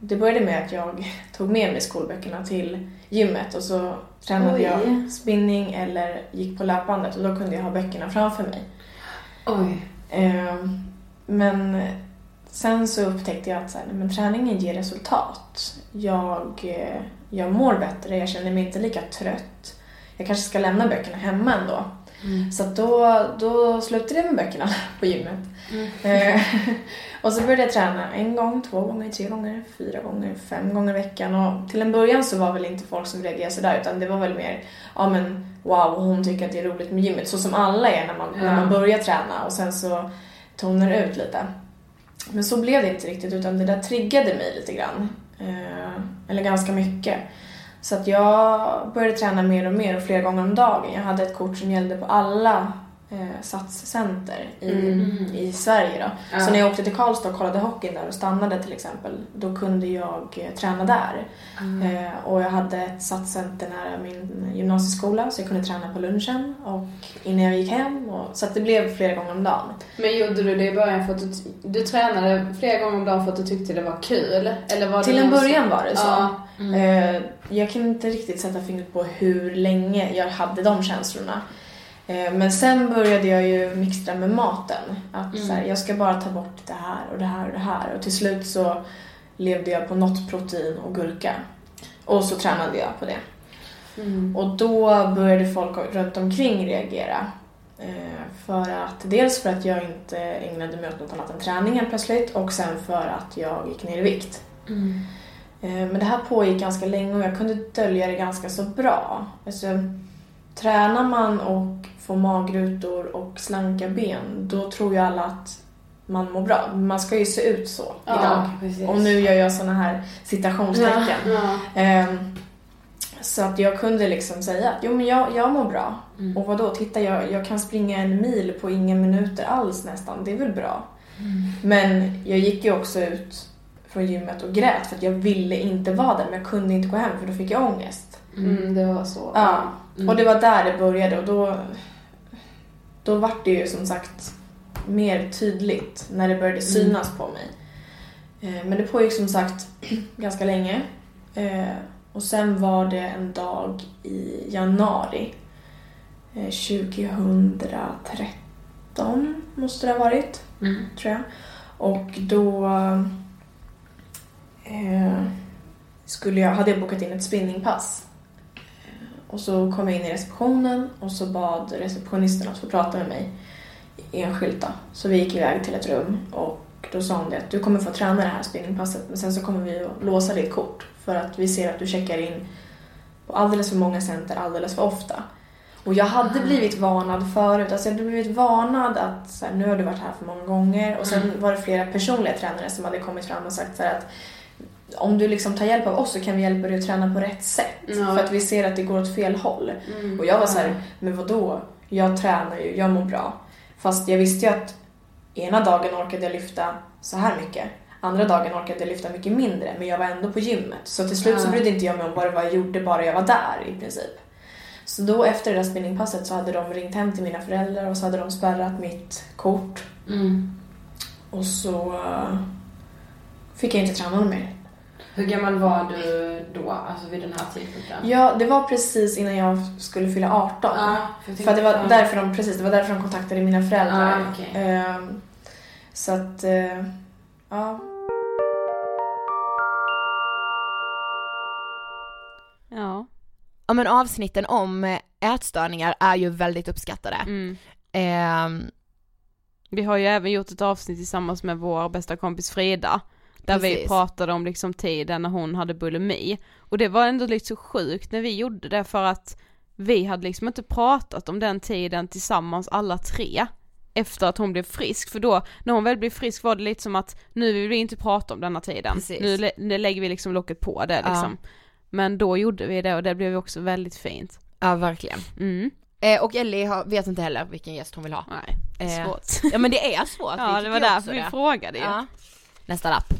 det började med att jag tog med mig skolböckerna till gymmet och så tränade Oj. jag spinning eller gick på löpbandet och då kunde jag ha böckerna framför mig. Oj. Eh, Men sen så upptäckte jag att så här, men träningen ger resultat. Jag, eh, jag mår bättre, jag känner mig inte lika trött. Jag kanske ska lämna böckerna hemma ändå. Så att då, då slutade jag med böckerna på gymmet. Eh, och så började jag träna en gång, två gånger, tre gånger, fyra gånger, fem gånger i veckan. Och till en början så var väl inte folk som reagerade sådär utan det var väl mer, ja men wow, hon tycker att det är roligt med gymmet. Så som alla är när man, när man Ja. börjar träna och sen så tonar det ut lite. Men så blev det inte riktigt utan det där triggade mig lite grann. Eh, eller ganska mycket. Så att jag började träna mer och mer och flera gånger om dagen. Jag hade ett kort som gällde på alla eh, satscenter i, Mm. i Sverige då. Ja. Så när jag åkte till Karlstad och kollade hockeyn där och stannade till exempel, då kunde jag eh, träna där. Mm. Eh, och jag hade ett satscenter nära min gymnasieskola så jag kunde träna på lunchen och innan jag gick hem. Och, så det blev flera gånger om dagen. Men gjorde du det i början för att du, du tränade flera gånger om dagen för att du tyckte det var kul? Eller var Till en början var det så. Ja. Eh, jag kan inte riktigt sätta fingret på hur länge jag hade de känslorna. Eh, men sen började jag ju mixtra med maten. Att Mm. så här, jag ska bara ta bort det här och det här och det här. Och till slut så levde jag på något protein och gurka. Och så tränade jag på det. Mm. Och då började folk runt omkring reagera. Eh, för att, dels för att jag inte ägnade mig åt något annat än träningen plötsligt och sen för att jag gick ner i vikt. Mm. Eh, Men det här pågick ganska länge och jag kunde dölja det ganska så bra. Alltså, tränar man och får magrutor och slanka ben, då tror ju alla att man mår bra. Man ska ju se ut så Ja, idag. precis. Och nu gör jag såna här citationstecken. Ja, ja. Ehm, så att jag kunde liksom säga att jo men jag, jag mår bra. Mm. Och vad då? titta jag, jag kan springa en mil på inga minuter alls nästan. Det är väl bra. Men jag gick ju också ut från gymmet och grät för att jag ville inte vara där men jag kunde inte gå hem för då fick jag ångest. Mm, det var så. Ja, Mm. och det var där det började och då, då var det ju som sagt mer tydligt när det började synas på mig. Eh, Men det pågick som sagt ganska länge. Eh, Och sen var det en dag i januari eh, 2013 måste det ha varit, Mm. tror jag. Och då eh, skulle jag, hade jag bokat in ett spinningpass. Och så kom jag in i receptionen och så bad receptionisten att få prata med mig enskilt då. Så vi gick iväg till ett rum och då sa hon det att du kommer få träna det här spinningpasset men sen så kommer vi att låsa ditt kort för att vi ser att du checkar in på alldeles för många center alldeles för ofta. Och jag hade blivit varnad förut, alltså jag hade blivit varnad att så här, nu har du varit här för många gånger och sen var det flera personliga tränare som hade kommit fram och sagt så här att om du liksom tar hjälp av oss så kan vi hjälpa dig att träna på rätt sätt. Ja. För att vi ser att det går åt fel håll. Mm. Och jag var så här, men vad då? Jag tränar ju, jag mår bra. Fast jag visste ju att ena dagen orkade jag lyfta så här mycket. Andra dagen orkade jag lyfta mycket mindre, men jag var ändå på gymmet. Så till slut så brydde inte jag mig om vad det var jag gjorde, bara jag var där i princip. Så då efter det där spinningpasset så hade de ringt hem till mina föräldrar och så hade de spärrat mitt kort. Mm. Och så eh, fick jag inte träna mer. Hur gammal var du då, alltså vid den här tidpunkten? Ja, det var precis innan jag skulle fylla 18. Ja, för jag för det var därför de, precis, det var därför de kontaktade mina föräldrar. Ah, okej. Ehm, så att, eh, ja. Ja. Ja men avsnitten om eh, ätstörningar är ju väldigt uppskattade. Mm. Ehm, Vi har ju även gjort ett avsnitt tillsammans med vår bästa kompis Frida. Där vi Precis. pratade om liksom tiden när hon hade bulimi. Och det var ändå lite så sjukt när vi gjorde det för att vi hade liksom inte pratat om den tiden tillsammans alla tre. efter att hon blev frisk, för då när hon väl blev frisk var det lite som att nu vill vi inte prata om denna tiden, Precis. nu, lä- nu lägger vi liksom locket på det liksom. Men då gjorde vi det och det blev också väldigt fint. Ja verkligen. Mm. Eh, och Ellie har, vet inte heller vilken gäst hon vill ha. Nej, det är Eh, svårt. Ja men det är svårt. Ja, vi det var därför vi det. frågade ju. Ja. Nästa lapp.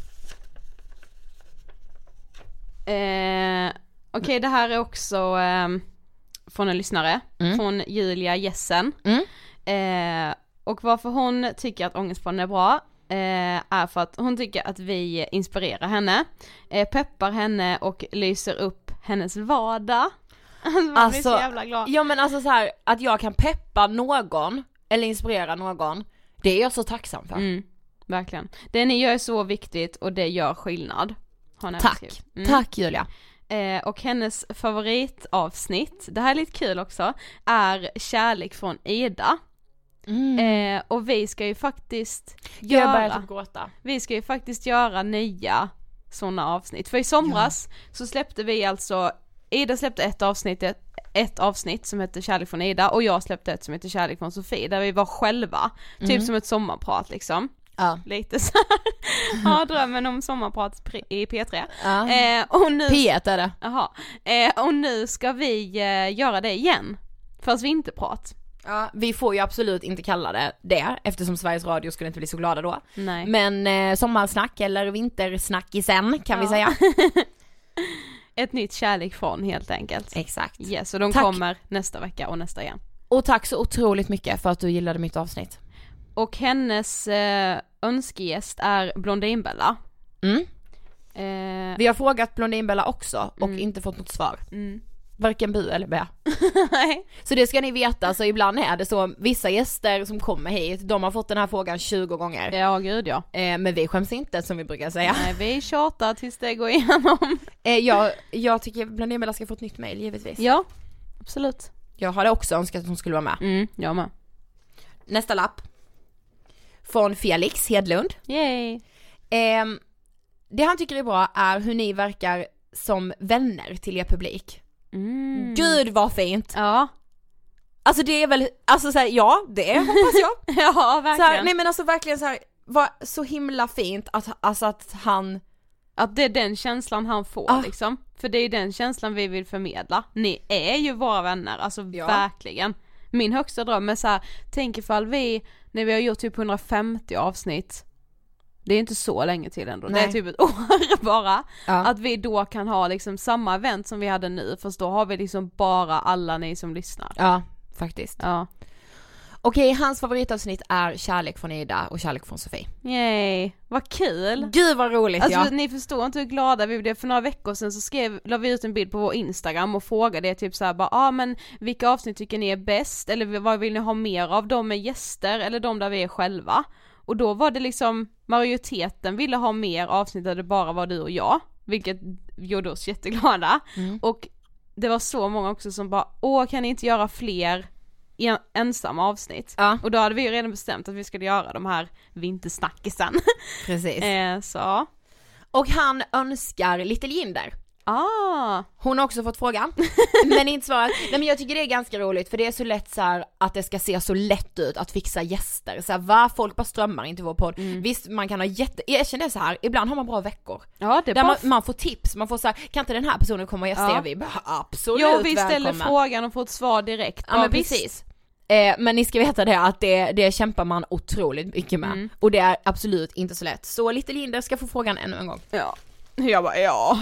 Eh, Okej, det här är också ehm, från en lyssnare, Mm. från Julia Jessen. Mm. Eh, och varför hon tycker att Ångestpodden är bra eh, är för att hon tycker att vi inspirerar henne, eh, peppar henne och lyser upp hennes vardag. Alltså, så jävla glad. ja men alltså så här att jag kan peppa någon eller inspirera någon, det är jag så tacksam för. Mm, verkligen. Det ni gör är så viktigt och det gör skillnad. Har Tack. Mm. tack Julia. Eh, och hennes favoritavsnitt, det här är lite kul också, är Kärlek från Ida. Eh, och vi ska ju faktiskt Mm. Göra, typ vi ska ju faktiskt göra nya sådana avsnitt. För i somras så släppte vi alltså, Ida släppte ett avsnitt, ett, ett avsnitt som heter Kärlek från Ida och jag släppte ett som heter Kärlek från Sofie där vi var själva. Typ Mm. som ett sommarprat liksom. Ja. Lite så här. ja drömmen om sommarprat i P3. Ja. Eh, och nu, P1 är det. Jaha. Eh, och nu ska vi eh, göra det igen. Fast vinterprat. Ja, vi får ju absolut inte kalla det det eftersom Sveriges Radio skulle inte bli så glada då. Nej. Men eh, sommarsnack eller vintersnack i sen kan vi Ja. säga. Ett nytt kärlek från helt enkelt. Exakt. Yes, och de Tack. kommer nästa vecka och nästa igen. Och tack så otroligt mycket för att du gillade mitt avsnitt. Och hennes eh, önskegäst är Blondinbella. Mm. Eh, Vi har frågat Blondinbella också och Mm. inte fått något svar. mm. Varken bu eller bä. Så det ska ni veta, så ibland är det så, vissa gäster som kommer hit, de har fått den här frågan 20 gånger. Ja, gud ja. Eh, men vi skäms inte som vi brukar säga. Nej, vi tjatar tills det går igenom. Eh, jag, jag tycker Blondinbella ska få ett nytt mail givetvis. Ja, absolut. Jag hade också önskat att hon skulle vara med. Mm, jag med. Nästa lapp. Från Felix Hedlund. Yay. Ehm, det han tycker är bra är hur ni verkar som vänner till er publik. Mm. Gud vad fint! Ja. Alltså det är väl, alltså såhär, ja det hoppas jag. ja, Så verkligen. här, nej men alltså verkligen så här, var så himla fint att, alltså att han, Att det är den känslan han får Ah. liksom. För det är den känslan vi vill förmedla. Ni är ju våra vänner, alltså Ja. verkligen. Min högsta dröm är så här, tänk ifall vi, när vi har gjort typ 150 avsnitt, det är inte så länge till ändå, det Nej. är typ ett år bara. Ja. Att vi då kan ha liksom samma event som vi hade nu, fast då har vi liksom bara alla ni som lyssnar. ja faktiskt. Ja. Okej, hans favoritavsnitt är Kärlek från Ida och Kärlek från Sofie. Yay, vad kul! Gud vad roligt Alltså ja. ni förstår inte hur glada vi blev, för några veckor sedan så skrev, la vi ut en bild på vår instagram och frågade typ såhär bara, ah, men vilka avsnitt tycker ni är bäst? Eller vad vill ni ha mer av? De med gäster eller de där vi är själva? Och då var det liksom, majoriteten ville ha mer avsnitt där det bara var du och jag, vilket gjorde oss jätteglada. Mm. Och det var så många också som bara, åh kan ni inte göra fler en, ensamma avsnitt? Ja. Och då hade vi ju redan bestämt att vi skulle göra de här vintersnackisen. Precis. eh, så, Och han önskar Little Jinder. ah, Hon har också fått frågan, men inte svarat. Nej men jag tycker det är ganska roligt för det är så lätt så här att det ska se så lätt ut att fixa gäster. Så här, va? Folk bara strömmar inte vår podd. Mm. Visst man kan ha jätte, jag känner så här, ibland har man bra veckor. ja det är Där man, man får tips, man får så här, kan inte den här personen komma och gästa? Ja. Vi bara absolut Ja, vi ställer välkomna. frågan och får ett svar direkt. Ja men precis. Eh, men ni ska veta det att det, det kämpar man otroligt mycket med. Mm. Och det är absolut inte så lätt. Så Little Jinder ska få frågan ännu en gång. Ja. Jag bara ja.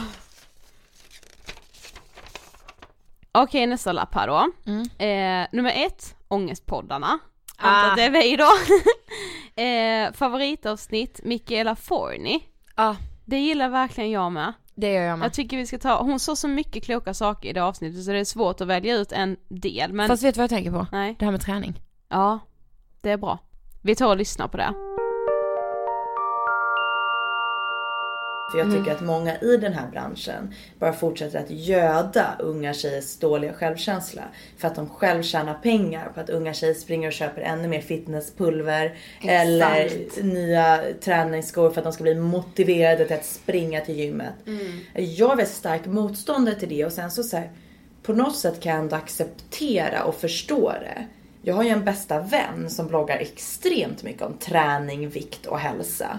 Okej nästa lapp här då. Mm. Eh, nummer ett, Ångestpoddarna. Ah. Att det är vi då. eh, favoritavsnitt, Michaela Forni. Ja, Det gillar verkligen jag med. Det gör jag med. Jag tycker vi ska ta, hon sa så mycket kloka saker i det avsnittet så det är svårt att välja ut en del men Fast vet du vad jag tänker på? nej, Det här med träning. ja, det är bra. Vi tar och lyssnar på det. För jag tycker att många i den här branschen bara fortsätter att göda unga tjejers dåliga självkänsla. För att de själv tjänar pengar på att unga tjejer springer och köper ännu mer fitnesspulver. Eller nya träningsskor för att de ska bli motiverade till att springa till gymmet. Jag är väldigt stark motståndare till det och sen så, så här, på något sätt kan jag ändå acceptera och förstå det. Jag har ju en bästa vän som bloggar extremt mycket om träning, vikt och hälsa.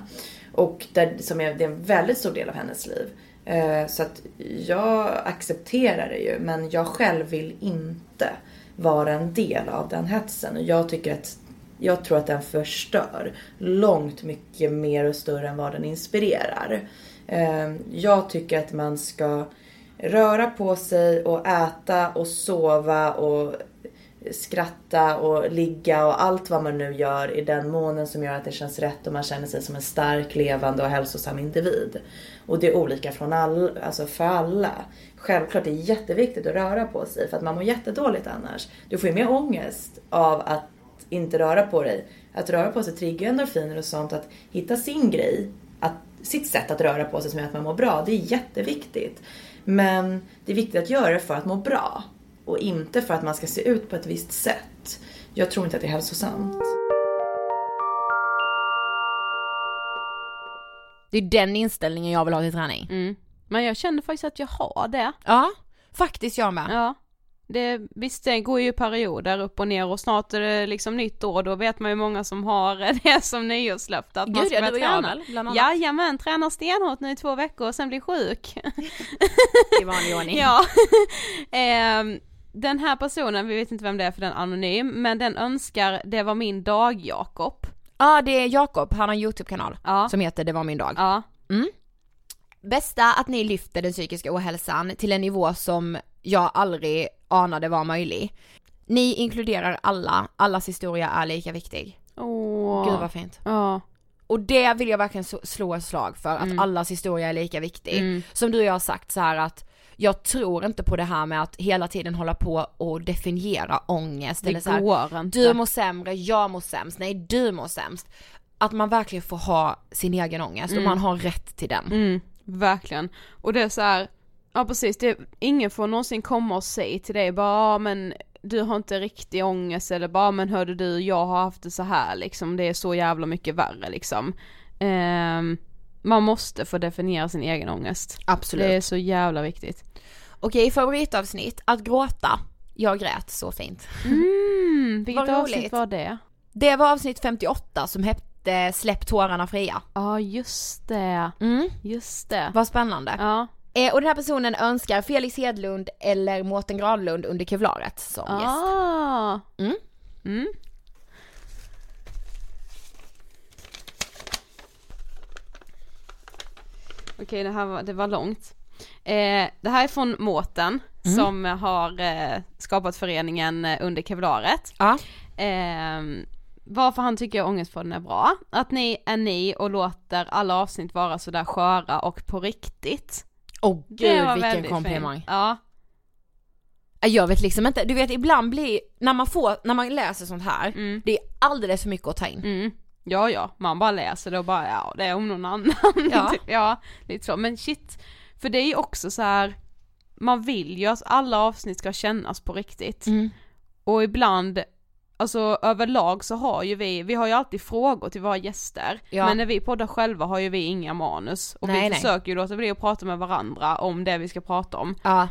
Och där, som är, det är en väldigt stor del av hennes liv. Eh, så att jag accepterar det ju men jag själv vill inte vara en del av den hetsen. Och jag tycker att jag tror att den förstör långt mycket mer och större än vad den inspirerar. Eh, jag tycker att man ska röra på sig och äta och sova och skratta och ligga och allt vad man nu gör i den månen som gör att det känns rätt och man känner sig som en stark, levande och hälsosam individ. Och det är olika från all, alltså för alla. Självklart är det jätteviktigt att röra på sig för att man mår jättedåligt annars. Du får ju mer ångest av att inte röra på dig. Att röra på sig triggar endorfiner och sånt. Att hitta sin grej, att, sitt sätt att röra på sig som gör att man mår bra. Det är jätteviktigt. Men det är viktigt att göra det för att må bra. Och inte för att man ska se ut på ett visst sätt. Jag tror inte att det är hälsosamt. Det är den inställningen jag vill ha till träning. Mm. Men jag känner faktiskt att jag har det. Ja, faktiskt jag med. Ja. Det, visst det går ju perioder upp och ner och snart är det liksom nytt år, då vet man ju många som har det som nyårslöfte att man Gud, ska ja, börja träna. väl, bland annat. Jajamän, tränar stenhårt nu i två veckor och sen blir sjuk. I vanlig ordning. ja. Ehm, den här personen, vi vet inte vem det är för den är anonym, men den önskar det var min dag Jakob. Ja det är Jakob, han har en YouTube-kanal som heter Det var min dag. Ja. Mm. Bästa att ni lyfter den psykiska ohälsan till en nivå som jag aldrig anade var möjlig. Ni inkluderar alla, allas historia är lika viktig. Åh. Gud vad fint. Ja. Och det vill jag verkligen slå ett slag för, att Mm. allas historia är lika viktig. Mm. Som du och jag har sagt så här att jag tror inte på det här med att hela tiden hålla på och definiera ångest Det eller så här, går inte. du mår sämre, jag mår sämst, nej du mår sämst. Att man verkligen får ha sin egen ångest Mm. och man har rätt till den. Mm, verkligen. Och det är så här, ja precis, det, ingen får någonsin komma och säga till dig bara, ja men du har inte riktig ångest eller bara, men hörde du, jag har haft det så här liksom, det är så jävla mycket värre liksom. Ehm, man måste få definiera sin egen ångest. Absolut. Det är så jävla viktigt. Okej, favoritavsnitt, att gråta. Jag grät så fint. Mm, vilket Vad avsnitt roligt. var det? Det var avsnitt 58 som hette Släpp tårarna fria. Ja just det, Mm. just det. Vad spännande. Ja. Eh, och den här personen önskar Felix Hedlund eller Mårten Granlund under kevlaret som gäst. Ah. Mm. Mm. Okej, det här var, det var långt. Eh, det här är från Mårten Mm. som har eh, skapat föreningen eh, under kevlaret. Ja. Eh, varför han tycker Ångestpodden är bra. Att ni är ni och låter alla avsnitt vara sådär sköra och på riktigt. Åh Det gud vilken komplimang. fint. Ja. Jag vet liksom inte, du vet ibland blir, när man får, när man läser sånt här, det är alldeles för mycket att ta in. Mm. Ja, ja, man bara läser det och bara ja, det är om någon annan. Ja. ja, lite så. Men shit, för det är ju också så här. man vill ju att alla avsnitt ska kännas på riktigt. Mm. Och ibland, alltså överlag så har ju vi, vi har ju alltid frågor till våra gäster. Ja. Men när vi poddar själva har ju vi inga manus. Och Nej, vi nej. försöker ju låta bli att prata med varandra om det vi ska prata om. Ja.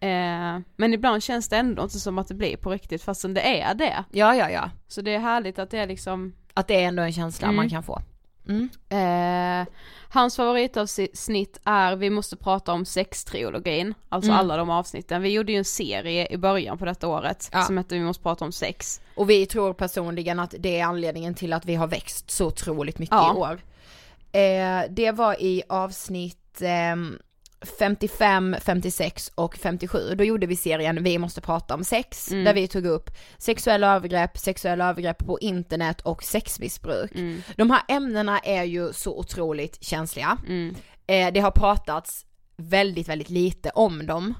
Eh, men ibland känns det ändå inte som att det blir på riktigt fastän det är det. Ja, ja, ja. Så det är härligt att det är liksom Att det är ändå en känsla Mm. man kan få. Mm. Eh, hans favoritavsnitt är Vi måste prata om sextrilogin, alltså Mm. alla de avsnitten. Vi gjorde ju en serie i början på detta året Ja. som hette Vi måste prata om sex. Och vi tror personligen att det är anledningen till att vi har växt så otroligt mycket Ja. i år. Eh, det var i avsnitt ehm, 55, 56 och 57. Då gjorde vi serien Vi måste prata om sex, Mm. där vi tog upp sexuella övergrepp, sexuella övergrepp på internet och sexmissbruk. Mm. De här ämnena är ju så otroligt känsliga. Mm. Eh, det har pratats väldigt, väldigt lite om dem.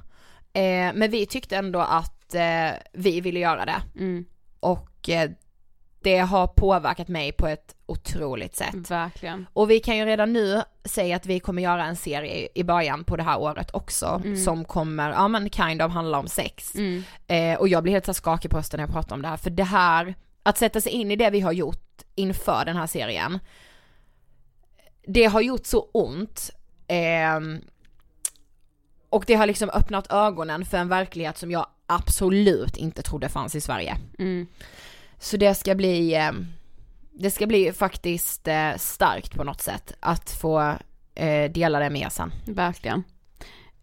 Eh, men vi tyckte ändå att eh, vi ville göra det. Mm. Och eh, det har påverkat mig på ett otroligt sätt. Verkligen. Och vi kan ju redan nu säga att vi kommer göra en serie i början på det här året också Mm. som kommer, ja men kind of handla om sex. Mm. Eh, och jag blir helt så skakig på rösten när jag pratar om det här för det här, att sätta sig in i det vi har gjort inför den här serien. Det har gjort så ont. ehm, och det har liksom öppnat ögonen för en verklighet som jag absolut inte trodde fanns i Sverige. Mm. Så det ska bli, eh, det ska bli faktiskt eh, starkt på något sätt att få eh, dela det med er sen. Verkligen.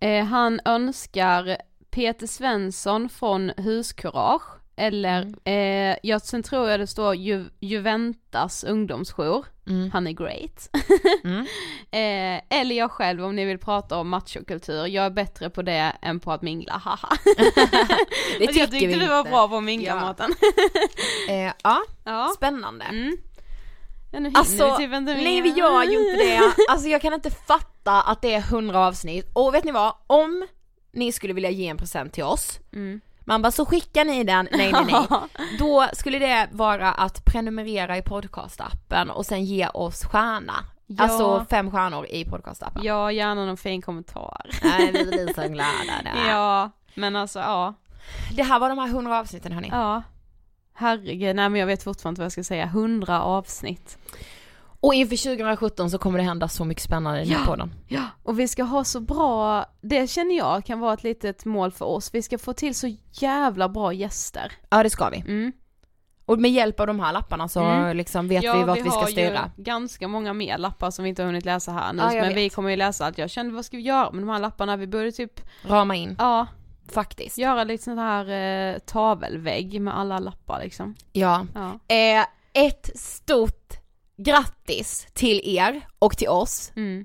Eh, han önskar Peter Svensson från Huskurage, eller eh, jag, sen tror jag det står Ju, Juventas ungdomsjour, han är great. eh, eller jag själv om ni vill prata om machokultur, jag är bättre på det än på att mingla, haha. Det jag tycker tyckte vi du var inte. bra på att mingla Ja. Eh, ja, ja, spännande. Ja, nu Alltså, vi typ inte mer. nej gör ju inte det. Alltså jag kan inte fatta att det är 100 avsnitt. Och vet ni vad? Om ni skulle vilja ge en present till oss, Mm. Man bara så skickar ni den, nej nej nej. Då skulle det vara att prenumerera i podcastappen och sen ge oss stjärna. Ja. Alltså fem stjärnor i podcastappen. Ja, gärna någon fin kommentar. Nej, vi blir så glada där. Ja, men alltså ja. Det här var de här 100 avsnitten hörni. Ja. Herregud, nej men jag vet fortfarande inte vad jag ska säga. 100 avsnitt. Och inför 2017 så kommer det hända så mycket spännande i Ja. podden. Ja, och vi ska ha så bra, det känner jag kan vara ett litet mål för oss. Vi ska få till så jävla bra gäster. Ja det ska vi. Mm. Och med hjälp av de här lapparna så Mm. liksom vet ja, vi vart vi, ska har styra. ju ganska många mer lappar som vi inte har hunnit läsa här nu, Ja, men vi vet. kommer ju läsa allt. Jag kände, vad ska vi göra med de här lapparna? Vi började typ, Rama in. ja, Faktiskt. göra lite sån här eh, tavelvägg med alla lappar liksom. Ja. Ja. Eh, ett stort grattis till er och till oss Mm.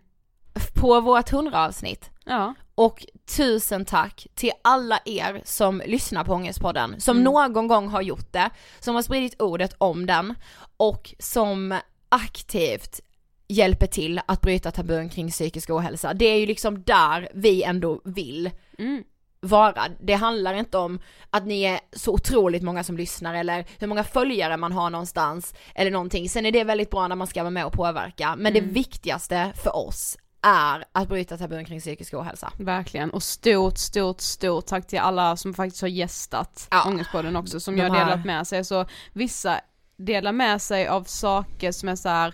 på vårt 100 avsnitt. Ja. Och tusen tack till alla er som lyssnar på Ångestpodden, som Mm. någon gång har gjort det, som har spridit ordet om den och som aktivt hjälper till att bryta tabun kring psykisk ohälsa. Det är ju liksom där vi ändå vill Mm. Vara. Det handlar inte om att ni är så otroligt många som lyssnar eller hur många följare man har någonstans eller någonting. Sen är det väldigt bra när man ska vara med och påverka, men Mm. det viktigaste för oss är att bryta tabun kring psykisk ohälsa. Verkligen, och stort, stort, stort tack till alla som faktiskt har gästat Ja. Ångestpodden också, som De jag har delat med sig. Så vissa delar med sig av saker som är så här.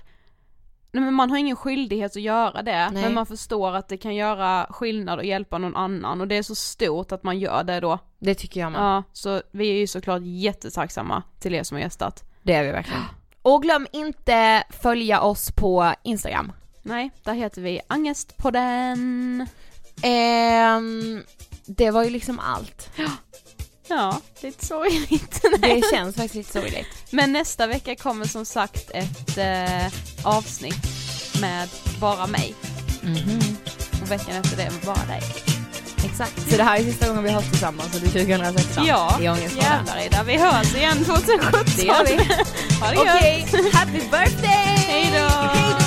Nej men man har ingen skyldighet att göra det, Nej. men man förstår att det kan göra skillnad och hjälpa någon annan och det är så stort att man gör det då. Det tycker jag med. Ja, så vi är ju såklart jättetacksamma till er som har gästat. Det är vi verkligen. Och glöm inte följa oss på Instagram. Nej, där heter vi Angestpodden. Ehm, det var ju liksom allt. Ja, lite sorgligt. Det känns faktiskt lite sorgligt. Men nästa vecka kommer som sagt ett eh, avsnitt med bara mig. Mhm. Och veckan efter det med bara dig. Exakt. Så det här är sista gången vi hörs tillsammans det är 2016 Ja, i Ångestpodden. Ida, vi hörs igen 2017. Det gör vi. ha det Okej, gött. happy birthday! Hej då!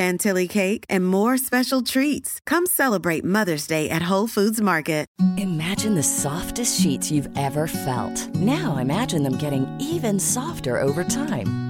chantilly cake, and more special treats. Come celebrate Mother's Day at Whole Foods Market. Imagine the softest sheets you've ever felt. Now imagine them getting even softer over time.